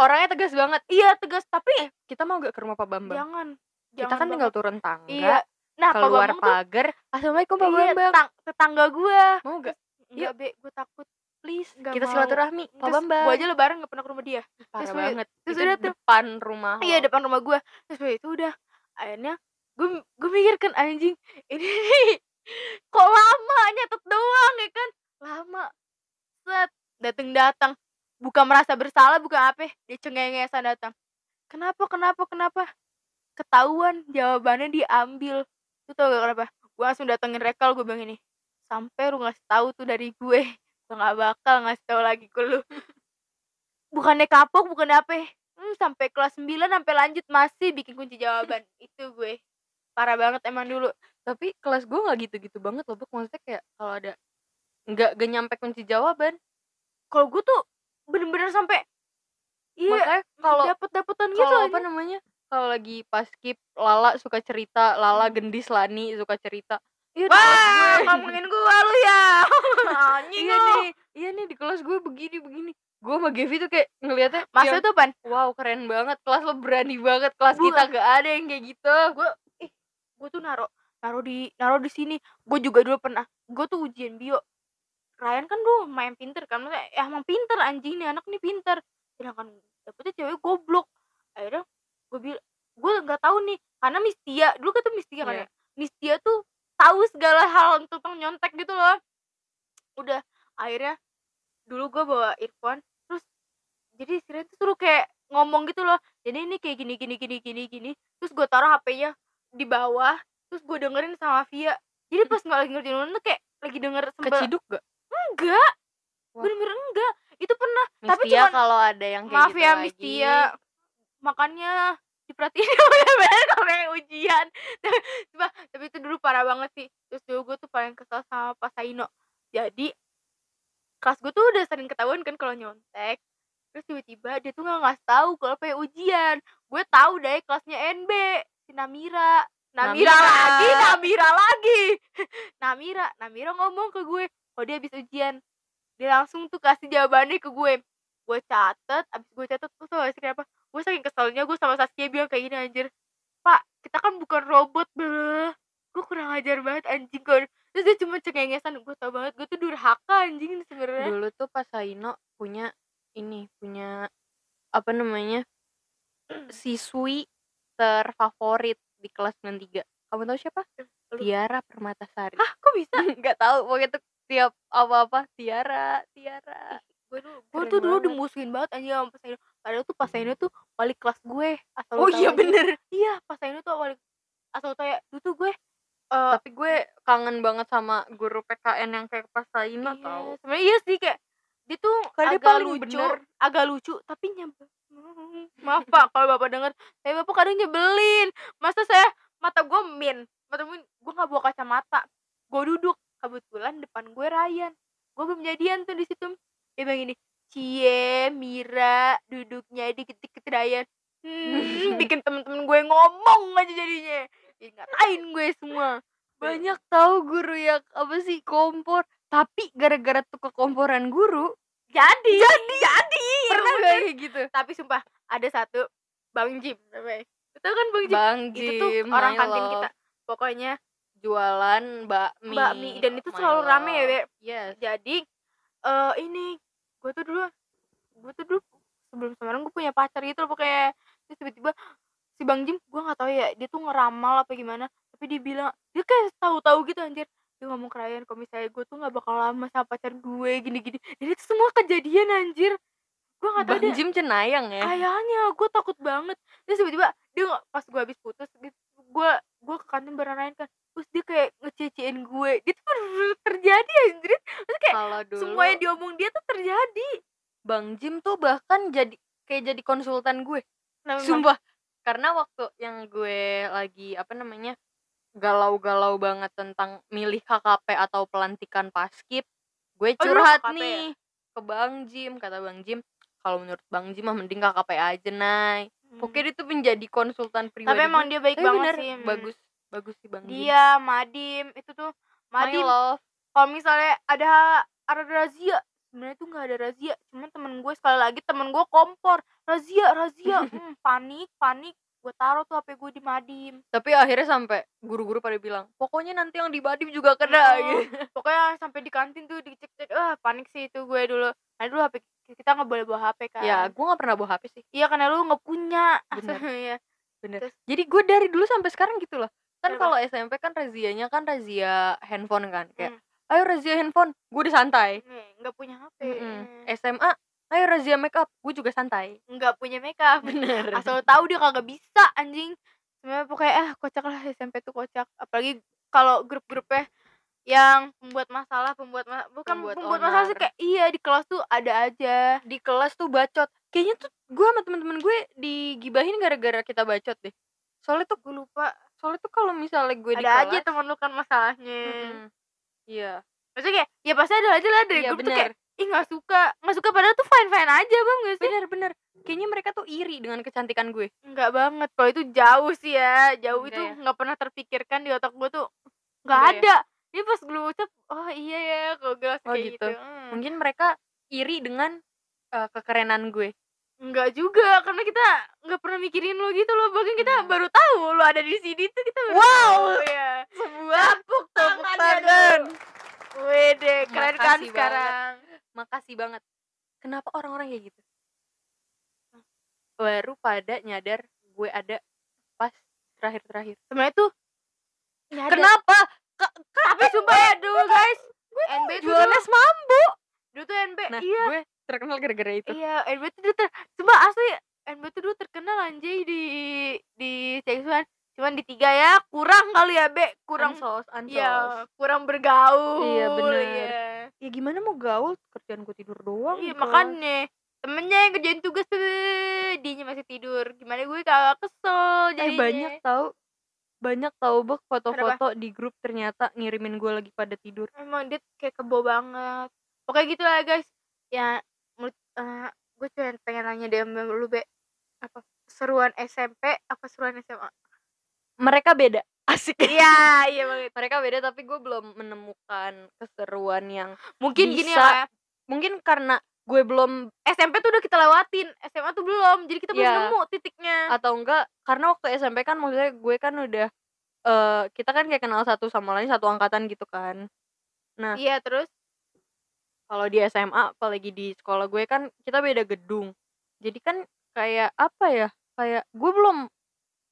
orangnya tegas banget. Iya tegas tapi eh kita mau gak ke rumah Pak Bambang? Jangan kita jangan kan tinggal banget. turun tangga. Iya. Nah Pak keluar Bambang tuh pagar. Assalamualaikum Pak iya, Bambang. tetang- tetangga gue mau gak enggak be gue takut please Nggak kita mau. silaturahmi. Pak Terus Bambang gue aja lebaran gak pernah ke rumah dia. Parah udah- banget. terus itu udah tuh. depan rumah iya depan rumah gue terus udah itu udah akhirnya gue gue mikir kan anjing ini nih kok lama nyatet doang ya kan? Lama. Set dateng datang bukan merasa bersalah bukan apa dia cengengesan datang. Kenapa kenapa kenapa? Ketahuan jawabannya diambil. Tuh tau gak kenapa? Gue langsung datengin rekal gue bilang ini sampai lu ngasih tahu tuh dari gue gue nggak bakal ngasih tahu lagi ke lu. Bukannya kapok bukannya apa hmm, sampai kelas 9 sampai lanjut masih bikin kunci jawaban. Itu gue. Parah banget emang dulu. Tapi kelas gue nggak gitu-gitu banget loh maksudnya kayak kalau ada nggak gak nyampe kunci jawaban. Kalau gue tuh bener-bener sampai iya kalau dapet dapetan gitu kalau apa namanya? Kalau lagi pas skip Lala suka cerita Lala Hmm. gendis Lani suka cerita iya wah gue. ngomongin gue lu ya. Anjing iya nih iya nih di kelas gue begini begini. Gue sama Gevi tuh kayak ngeliatnya Maksudnya yang, tuh pan? Wow keren banget. Kelas lo berani banget. Kelas Gua- kita gak ada yang kayak gitu. Gue tuh naro naro di naro di sini. Gue juga dulu pernah gue tuh ujian bio. Ryan kan dulu main pinter kan maksudnya ya emang pinter anjing nih anak nih pinter. Sedangkan dapetnya cewek goblok. Akhirnya gue bil gue nggak tahu nih karena Mistia dulu kan tuh Mistia kan Iya. ya. Mistia tuh tahu segala hal tentang nyontek gitu loh. Udah akhirnya dulu gue bawa earphone terus jadi si Ryan tuh suruh kayak ngomong gitu loh jadi ini kayak gini gini gini gini gini. Terus gue taruh HP-nya di bawah terus gue dengerin sama Via. Jadi pas nggak lagi ngerjain ulangan tuh kayak lagi denger sembel keciduk gak enggak. Bener-bener enggak. Itu pernah tapi Mistia cuman kalau ada yang kayak maaf gitu ya lagi, Mistia. Makanya diperhatiin. Bener-bener sampai ujian. Cuma, tapi itu dulu parah banget sih. Terus dulu gue tuh paling kesel sama Pak Saino. Jadi kelas gue tuh udah sering ketahuan kan kalau nyontek. Terus tiba-tiba dia tuh nggak ngasih tahu kalau pengen ujian. Gue tahu deh kelasnya NB si Namira. Namira, Namira. lagi Namira lagi. Namira Namira ngomong ke gue kalau dia habis ujian? Dia langsung tuh kasih jawabannya ke gue. Gue catet abis gue catet tuh tau gak sih kenapa gue saking keselnya gue sama Saskia bilang kayak gini anjir pak kita kan bukan robot blah gue kurang ajar banget anjing kan terus dia cuma cengengesan gue tau banget gue tuh durhaka anjing sebenarnya dulu tuh pas Saino punya ini punya apa namanya siswi terfavorit di kelas 93 kamu tahu siapa? Lu. Tiara Permatasari. Ah kok bisa? Nggak tahu pokoknya tuh tiap apa-apa Tiara Tiara gue dulu gue tuh dulu dimusuhin banget anjing sama Pas Aino padahal tuh Pas Aino tuh wali kelas gue asal oh iya aja. bener. Iya Pas Aino tuh wali asal ya dulu tuh gue eh tapi gue kangen banget sama guru PKN yang kayak pas Saino iya, tau. sebenarnya iya sih kayak dia tuh agak lucu bener. agak lucu tapi nyebel maaf pak kalau bapak denger tapi bapak kadang nyebelin. Masa saya mata gue min mata min gue nggak bawa kacamata. Gue duduk kebetulan depan gue Ryan. Gue belum jadian tuh di situ dia bilang gini cie Mira duduknya dikit-dikit Ryan hmm, bikin temen-temen gue ngomong aja jadinya. Jadi ngatain gue semua? Banyak tahu guru yang apa sih kompor. Tapi gara-gara tuh kekomporan guru jadi jadi jadi pernah gak kayak gitu. Tapi sumpah ada satu Bang Jim namanya. Itu kan Bang Jim? Bang itu tuh Jim orang kantin love. kita pokoknya jualan bakmi bakmi dan itu selalu rame ya. Be. yes. Jadi eh ini gue tuh dulu gue tuh dulu sebelum sekarang gue punya pacar gitu loh pokoknya. Terus tiba-tiba si Bang Jim gue nggak tahu ya dia tuh ngeramal apa gimana tapi dia bilang dia kayak tahu-tahu gitu anjir. Dia ngomong ke Ryan kalau misalnya gue tuh nggak bakal lama sama pacar gue gini-gini. Dan itu semua kejadian anjir. Gue nggak tahu Bang dia Jim cenayang ya? Kayaknya gue takut banget. Terus tiba-tiba dia pas gue habis putus gitu gue gue ke kantin bareng Ryan kan. Terus dia kayak ngececein gue. Dia tuh terjadi anjir kalau dulu semua yang diomong dia tuh terjadi. Bang Jim tuh bahkan jadi kayak jadi konsultan gue. Emang? sumpah. Karena waktu yang gue lagi apa namanya galau-galau banget tentang milih KKP atau pelantikan paskib gue Oh, curhat ya? nih ke Bang Jim. Kata Bang Jim kalau menurut Bang Jim mah mending KKP aja nay. Hmm. Tuh menjadi konsultan pribadi tapi emang dia baik Tapi banget bener, sih bagus bagus sih Bang Jim. Dia Madim itu tuh My Madim. love kalau misalnya ada ada razia sebenarnya tuh nggak ada razia cuman temen gue sekali lagi temen gue kompor razia razia hmm, panik panik gue taruh tuh hp gue di Madim tapi akhirnya sampai guru-guru pada bilang pokoknya nanti yang di Badim juga kena Oh, gitu pokoknya sampai di kantin tuh dicek cek ah panik sih itu gue dulu nah dulu hp kita nggak boleh bawa hp kan ya gue nggak pernah bawa HP sih iya karena lu nggak punya Bener. Iya. bener Terus? jadi gue dari dulu sampai sekarang gitu loh kan kalau SMP kan razianya kan razia handphone kan kayak Hmm. Ayo razia handphone. Gue udah santai. Nih, nggak punya hp. Eh, SMA ayo razia make up gue juga santai. Nggak punya makeup. Bener. Asal tahu dia kagak bisa anjing. Sebenarnya pokoknya ah kocak lah SMP tuh kocak. Apalagi kalau grup-grupnya yang pembuat masalah pembuat ma- bukan Pembuat pembuat, masalah sih kayak iya di kelas tuh ada aja. Di kelas tuh bacot. Kayaknya tuh gue sama temen-temen gue digibahin gara-gara kita bacot deh. Soalnya tuh gue lupa. soalnya tuh kalau misalnya gue di ada aja kelas temen lu kan masalahnya. Mm-mm. Iya. Maksudnya kayak ya pasti ada aja lah dari iya grup tuh kayak bener ih nggak suka. Nggak suka padahal tuh fine fine aja bang gak sih? Bener bener. Kayaknya mereka tuh iri dengan kecantikan gue. Nggak banget. Kalau itu jauh sih ya. Jauh Enggak itu ya? nggak pernah terpikirkan di otak gue tuh nggak Enggak ya? ada. Ini pas gue ucap oh iya ya kalau gue Oh, kayak gitu. gitu, Hmm. mungkin mereka iri dengan eh, kekerenan gue Enggak juga karena kita nggak pernah mikirin lo gitu loh. Bahkan kita Hmm. baru tahu lo ada di sini tuh kita baru Wow. tahu, ya. Sebuah tepuk tangan. tangan. Wede keren kan Makasih sekarang? makasih banget. Kenapa orang-orang kayak gitu? Baru pada nyadar gue ada pas terakhir-terakhir. Sebenarnya tuh nyadar. kenapa? Tapi sumpah ya dulu guys NB tuh jualannya mambu dulu tuh NB nah iya. gue terkenal gara-gara itu iya NB tuh dulu ter sumpah asli NB tuh dulu terkenal anjay di di seksual cuman di tiga ya kurang kali ya be kurang ansos ansos Iya, kurang bergaul. Iya, bener. Iya, ya gimana mau gaul kerjaan gue tidur doang Iya, kelas. makanya temennya yang kerjain tugas tuh dianya masih tidur. Gimana gue kagak kesel eh jadinya. banyak tahu banyak tahu bek foto-foto di grup ternyata ngirimin gue lagi pada tidur Emang dia kayak kebo banget. Pokoknya gitu lah guys. Ya, eh, gue cuma pengen nanya deh sama lu be apa seruan SMP apa seruan SMA? mereka beda asik Iya, iya banget. mereka beda tapi gue belum menemukan keseruan yang Mungkin gini Bisa. lah ya. mungkin karena gue belum SMP tuh udah kita lewatin, SMA tuh belum. Jadi kita belum Iya. nemu titiknya. atau enggak karena waktu SMP kan maksudnya gue kan udah eh kita kan kayak kenal satu sama lain satu angkatan gitu kan nah. Iya, terus kalau di SMA apalagi di sekolah gue kan kita beda gedung. Jadi kan kayak apa ya kayak gue belum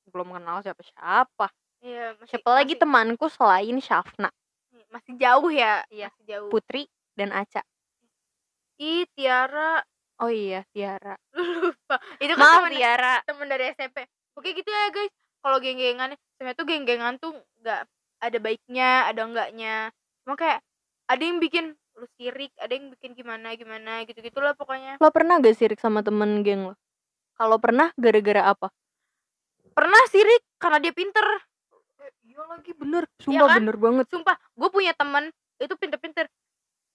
belum kenal siapa siapa iya masih siapa lagi temanku selain Syafna. Masih jauh ya Iya. masih jauh. Putri dan Aca. Ih Tiara. Oh iya Tiara. Lupa. Itu kan maaf temen, Tiara. temen dari SMP oke gitu ya guys. Kalau geng-gengan sebenarnya tuh geng-gengan tuh nggak ada baiknya ada enggaknya. Cuma kayak ada yang bikin lu sirik ada yang bikin gimana gimana gitu gitulah pokoknya. Lo pernah gak sirik sama temen geng lo? Kalau pernah gara-gara apa? Pernah sirik karena dia pinter. Iya lagi bener. Sumpah kan? bener banget. Sumpah gue punya temen itu pinter-pinter.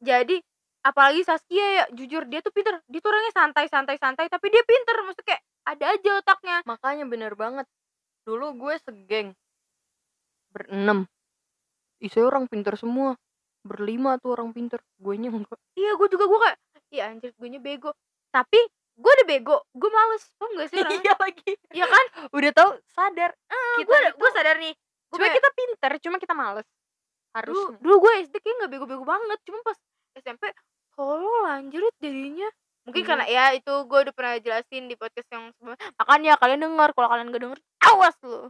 Jadi apalagi Saskia ya jujur dia tuh pinter. Dia tuh orangnya santai santai santai tapi dia pinter. Maksudnya kayak ada aja otaknya. Makanya bener banget. Dulu gue segeng. Berenam. Isinya orang pinter semua berlima tuh orang pinter gue nya enggak. Iya gue juga gue kayak iya anjir gue nya bego. Tapi gue udah bego gue males paham gak sih iya lagi. Iya kan? Udah tahu sadar. Kita gue itu gue sadar nih gue sebenarnya kita pinter cuma kita males. Dulu harus dulu gue SD kayak nggak bego-bego banget cuma pas SMP tolol anjir jadinya. Mungkin Iya. karena ya itu gue udah pernah jelasin di podcast yang sebelumnya. Makanya kalian denger kalau kalian gak denger awas lu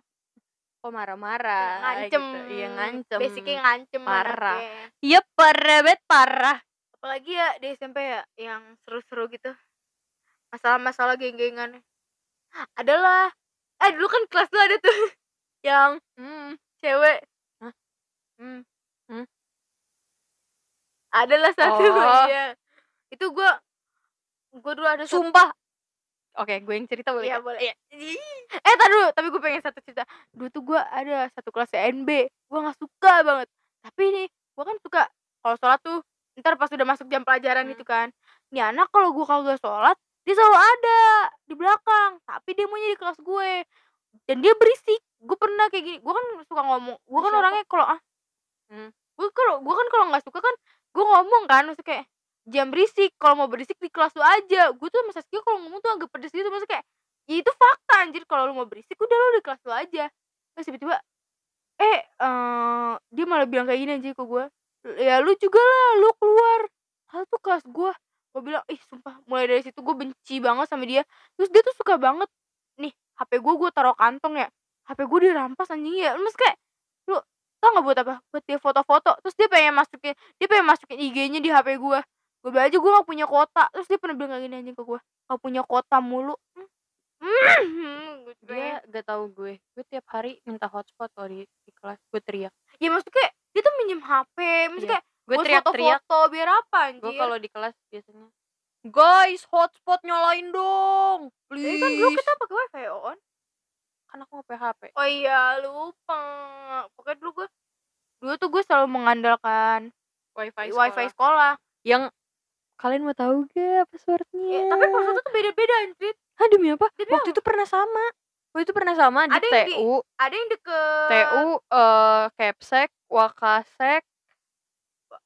kok marah-marah ngancem gitu. iya ngancem basicnya ngancem Parah. iya parah banget parah apalagi ya di SMP ya yang seru-seru gitu masalah-masalah geng-gengan adalah eh dulu kan kelas lu ada tuh yang Hmm. cewek Hah? hmm. Hmm? ada lah satu Oh. iya itu gua gua dulu ada Sumpah. Oke, gue yang cerita boleh. Iya kan? boleh. Eh tadi dulu, tapi gue pengen satu cerita. Dulu tuh gue ada satu kelas NB, gue nggak suka banget. Tapi nih, gue kan suka kalau sholat tuh ntar pas udah masuk jam pelajaran Hmm. itu kan. Nih anak kalau gue kagak sholat, dia selalu ada di belakang. Tapi dia maunya di kelas gue. Dan dia berisik. Gue pernah kayak gini. Gue kan suka ngomong. Gue kan Siapa? orangnya kalau ah, Hmm. gue kalau gue kan kalau nggak suka kan gue ngomong kan, maksudnya kayak jam berisik kalau mau berisik di kelas lu aja. Gue tuh sama Saskia kalau ngomong tuh agak pedes gitu maksudnya kayak ya itu fakta anjir kalau lu mau berisik udah lu di kelas lu aja. Terus tiba-tiba eh eh, dia malah bilang kayak gini anjir ke gue ya lu juga lah lu keluar. Hal tuh kelas gue gue bilang ih sumpah. Mulai dari situ gue benci banget sama dia. Terus dia tuh suka banget nih HP gue gue taruh kantong ya HP gue dirampas anjing ya. Mas kayak lu tau nggak buat apa? Buat dia foto-foto. Terus dia pengen masukin dia pengen masukin IG-nya di HP gue gue bilang aja gue gak punya kuota terus dia pernah bilang kayak gini anjing ke gue gak punya kuota mulu hmm. gue Dia gak tahu gue. Gue tiap hari minta hotspot kalau di, di kelas. Gue teriak. ya maksudnya kayak dia tuh minjem HP maksudnya Iya. kayak Gue buat teriak-teriak. foto-foto biar apa anjir Gue kalau di kelas biasanya. Guys, hotspot nyalain dong. Please. Jadi kan dulu kita pakai wifi ya, on kan aku nggak HP. oh iya lupa pokoknya dulu gue dulu tuh gue selalu mengandalkan Wifi. wifi sekolah Yang kalian mau tahu gak passwordnya? Ya, tapi passwordnya tuh beda-beda anjir Hah demi apa? Demi Waktu itu pernah sama. Waktu itu pernah sama di Ada yang di- TU, ada yang deket TU, eh Capsek, Wakasek,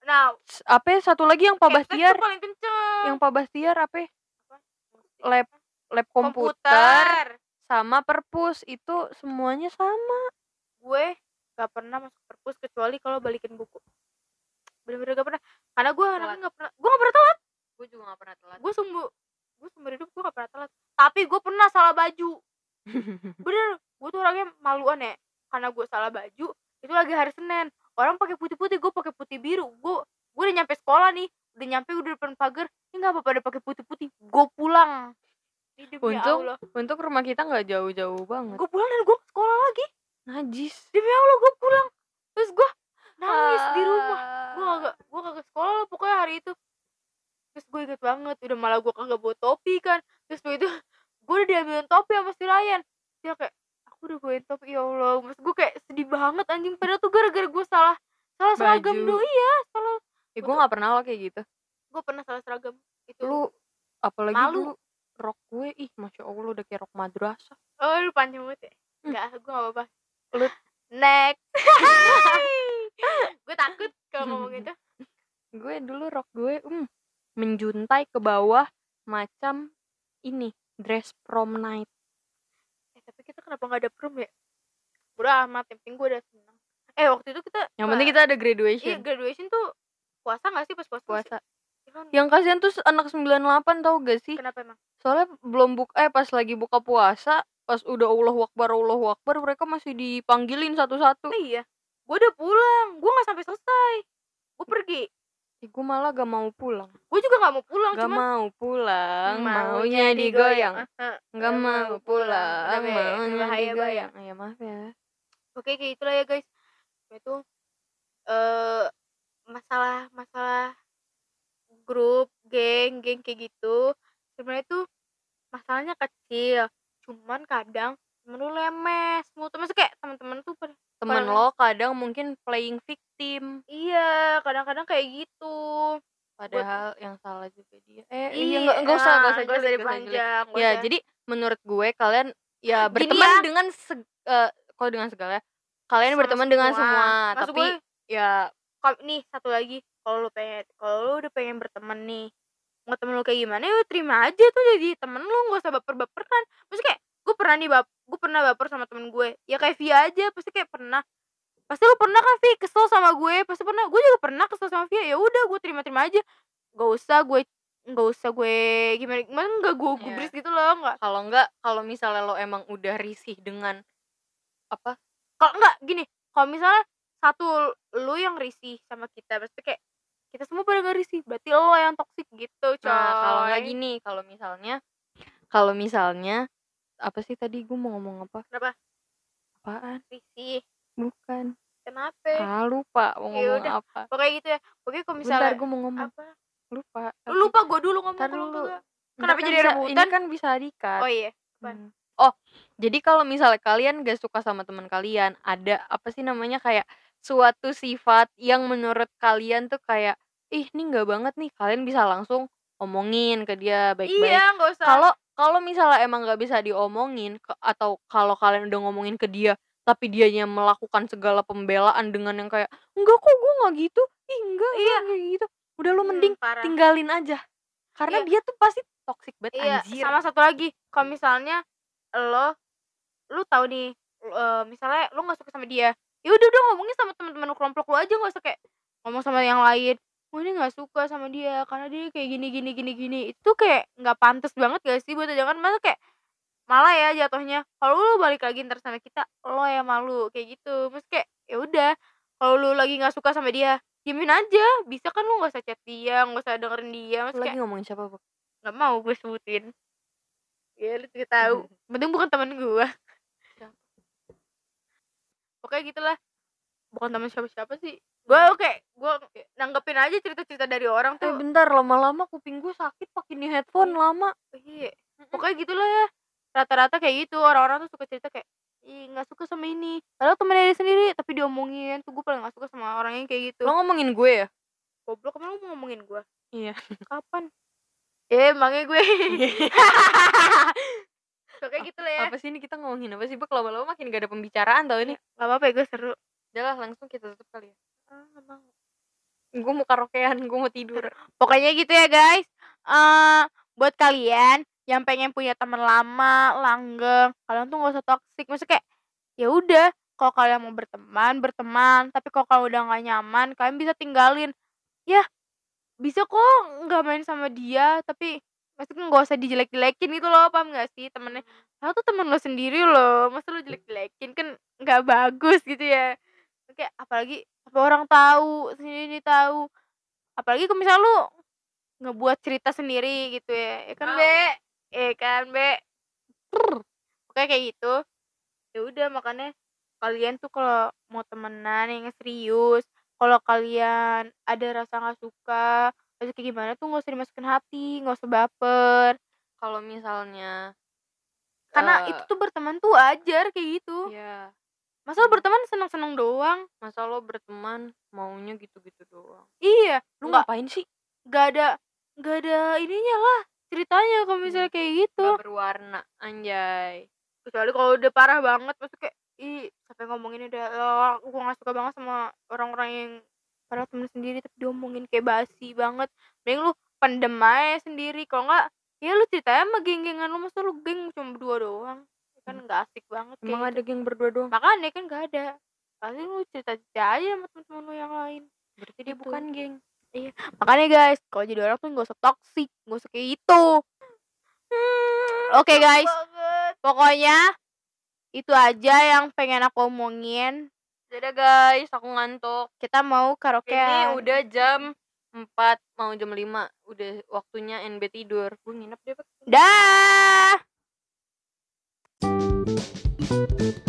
nah apa ya, satu lagi yang Pak Bastiar, paling kenceng yang Pak Bastiar apa? ya? Lab lab komputer, komputer sama perpus itu semuanya sama. gue gak pernah masuk perpus kecuali kalau balikin buku bener-bener gak pernah karena gue anaknya gak pernah gue gak pernah telat Gue juga gak pernah telat. gue sumbu gue sumber hidup gue gak pernah telat. Tapi gue pernah salah baju. Bener gue tuh orangnya maluan ya. Karena gue salah baju itu lagi hari senin. Orang pakai putih-putih gue pakai putih biru. Gue gue udah nyampe sekolah nih udah nyampe udah depan pagar. Ini nggak apa-apa udah pakai putih-putih gue pulang. Demi Untung Allah. Untuk rumah kita nggak jauh-jauh banget. gue pulang dan gue sekolah lagi. Najis. demi Allah gue pulang. Terus gue nangis di rumah. Gue Ah. kagak gue kagak sekolah lah pokoknya hari itu terus gue inget banget udah malah gue kagak bawa topi kan. Terus gue itu gue udah diambilin topi sama si Ryan. Dia kayak aku udah bawain topi ya Allah. Mas gue kayak sedih banget anjing. Padahal tuh gara-gara gue salah salah seragam Baju. dulu iya salah. Ya, gue nggak pernah lo kayak gitu. gue pernah salah seragam itu. Lu apalagi Malu. dulu rok gue. Ih masya allah udah kayak rok madrasah. oh lu panjang banget ya? Hmm. enggak gue gak apa-apa. Lu- next. Gue takut kalau ngomong gitu Gue dulu rok gue um menjuntai ke bawah macam ini dress prom night. eh tapi kita kenapa nggak ada prom ya udah amat yang penting gue udah senang eh waktu itu kita Yang penting kita ada iya graduation graduation tuh puasa gak sih pas puasa nggak sih? puasa. Iya kan? Yang kasihan tuh anak 98 tau gak sih? kenapa emang Soalnya belum buka eh pas lagi buka puasa, pas udah Allahu Akbar Allahu Akbar mereka masih dipanggilin satu-satu. Iya gue udah pulang gue nggak sampai selesai gue pergi Ih, gue malah gak mau pulang. gue juga nggak mau pulang Gak cuman mau pulang, maunya digoyang. Gak mau pulang, ya? maunya Bahaya, bahaya. digoyang. Ya maaf ya. oke kayak itulah ya guys itu eh masalah masalah grup geng geng kayak gitu sebenarnya tuh masalahnya kecil cuman kadang temen lu lemes mutu maksudnya kayak teman-teman tuh pada Temen lo kadang mungkin playing victim, iya kadang-kadang kayak gitu. Padahal yang salah juga dia. Eh, iya iya nggak usah nggak usah nggak julid. dipanjang nggak Ya, jadi menurut gue kalian ya Gini berteman ya. dengan seg, eh, kalau dengan segala kalian Sama berteman dengan semua, Maksud tapi gue, ya nih satu lagi. Kalau lu pengen kalau lu udah pengen berteman nih mau temen lu kayak gimana ya terima aja tuh jadi temen lu nggak usah baper-baperan. Maksudnya kayak gue pernah nih bap gue pernah baper sama temen gue. Ya kayak Via aja pasti kayak pernah. Pasti lu pernah kan Vi kesel sama gue? Pasti pernah. Gue juga pernah kesel sama Via. Ya udah gue terima-terima aja. Gak usah gue nggak usah gue gimana gimana nggak gue Iya. gubris gitu loh nggak. Kalau enggak kalau misalnya lo emang udah risih dengan apa? Kalau nggak gini kalau misalnya satu lu yang risih sama kita pasti kayak kita semua pada gak risih. Berarti lo yang toksik gitu coy Nah, kalau nggak gini, kalau misalnya kalau misalnya apa sih tadi gue mau ngomong apa? Kenapa? Apaan? Risih. Bukan. Kenapa? Ah, lupa mau Ya ngomong udah. apa. Pokoknya gitu ya. Pokoknya kalau Bentar misalnya gue mau ngomong. apa? Lupa. Lu tapi- lupa gue dulu ngomong Ntar dulu. Kenapa kan jadi bisa- rebutan? Ini kan bisa dikat. Oh iya. apaan? Hmm. Oh, jadi kalau misalnya kalian gak suka sama teman kalian, ada apa sih namanya kayak suatu sifat yang menurut kalian tuh kayak ih ini nggak banget nih, kalian bisa langsung omongin ke dia baik-baik. Iya, enggak usah. Kalau kalau misalnya emang nggak bisa diomongin ke- atau kalau kalian udah ngomongin ke dia tapi dianya melakukan segala pembelaan dengan yang kayak enggak kok gue nggak gitu, ih enggak iya kayak gitu. Udah lu Hmm, mending parah. tinggalin aja. Karena Iya. dia tuh pasti toxic banget Iya, anjir. sama satu lagi, kalau misalnya lo lu tahu nih eh, misalnya lu nggak suka sama dia ya udah udah ngomongin sama teman-teman kelompok lu aja nggak usah kayak ngomong sama yang lain gue ini nggak suka sama dia karena dia kayak gini gini gini gini. Itu kayak nggak pantas banget gak sih buat jangan masa kayak malah ya jatuhnya kalau lu balik lagi ntar sama kita lo yang malu kayak gitu. Terus kayak ya udah kalau lu lagi nggak suka sama dia diemin aja. Bisa kan lu nggak usah chat dia nggak usah dengerin dia. Terus lagi kayak ngomongin siapa, Bok? nggak mau gue sebutin. Ya lu juga tahu. Penting bukan teman gue pokoknya gitulah. Bukan teman siapa-siapa sih gue kayak gue nanggepin aja cerita-cerita dari orang Eh tuh. bentar lama-lama kuping gue sakit pakai nih headphone lama. iya. Pokoknya gitulah ya. Rata-rata kayak gitu orang-orang tuh suka cerita kayak ih nggak suka sama ini. Padahal temennya dia sendiri tapi diomongin. Tuh gue paling nggak suka sama orang yang kayak gitu. Lo ngomongin gue ya? goblok emang lu mau ngomongin gue Iya. kapan? Eh emangnya gue. Pokoknya gitu lah ya. Apa sih ini kita ngomongin apa sih, Bok? Lama-lama makin gak ada pembicaraan tau ini. nggak apa-apa ya gue seru. Udah lah langsung kita tutup kali ya. Ah. Gue mau karaokean, gue mau tidur. Pokoknya gitu ya guys. eh buat kalian yang pengen punya teman lama, langgeng, kalian tuh gak usah toxic. Maksudnya kayak ya udah, kalau kalian mau berteman, berteman. Tapi kalau kalian udah gak nyaman, kalian bisa tinggalin. Ya, bisa kok nggak main sama dia, tapi maksudnya nggak usah dijelek-jelekin gitu loh, paham gak sih temennya? Aku tuh temen lo sendiri loh, masa lo jelek-jelekin kan nggak bagus gitu ya. Kayak apalagi apa orang tahu, sendiri tahu. Apalagi kalau misal lu ngebuat cerita sendiri gitu ya, ya kan Wow. Be? Ya kan Be? Pokoknya kayak gitu. Ya udah makanya kalian tuh kalau mau temenan yang serius, kalau kalian ada rasa nggak suka, rasa kayak gimana tuh nggak usah dimasukin hati, nggak usah baper. Kalau misalnya Karena eh, itu tuh berteman tuh wajar kayak gitu. ya Masa lu berteman seneng-seneng doang? masa lo berteman maunya gitu-gitu doang. Iya, Lu nggak ngapain sih? nggak ada nggak ada ininya lah ceritanya kalau misalnya kayak gitu. Gak berwarna, anjay. kecuali kalau udah parah banget maksudnya kayak ih sampai ngomongin udah oh, gue gak suka banget sama orang-orang yang padahal temen sendiri tapi diomongin kayak basi banget mending lu pendem aja sendiri kalau nggak ya lu ceritanya sama geng-gengan lu masa lu geng cuma berdua doang kan nggak asik banget kayak Emang gitu. ada geng berdua doang? makanya kan nggak ada pasti lu cerita-cerita aja sama temen-temen lu yang lain Berarti dia Gitu. bukan geng. makanya guys kalau jadi orang tuh nggak usah toxic nggak usah kayak gitu oke guys pokoknya itu aja yang pengen aku omongin Dadah guys, aku ngantuk. kita mau karaoke Ini udah jam 4 mau jam 5 udah waktunya NB tidur. Gue nginep deh. Bek. dah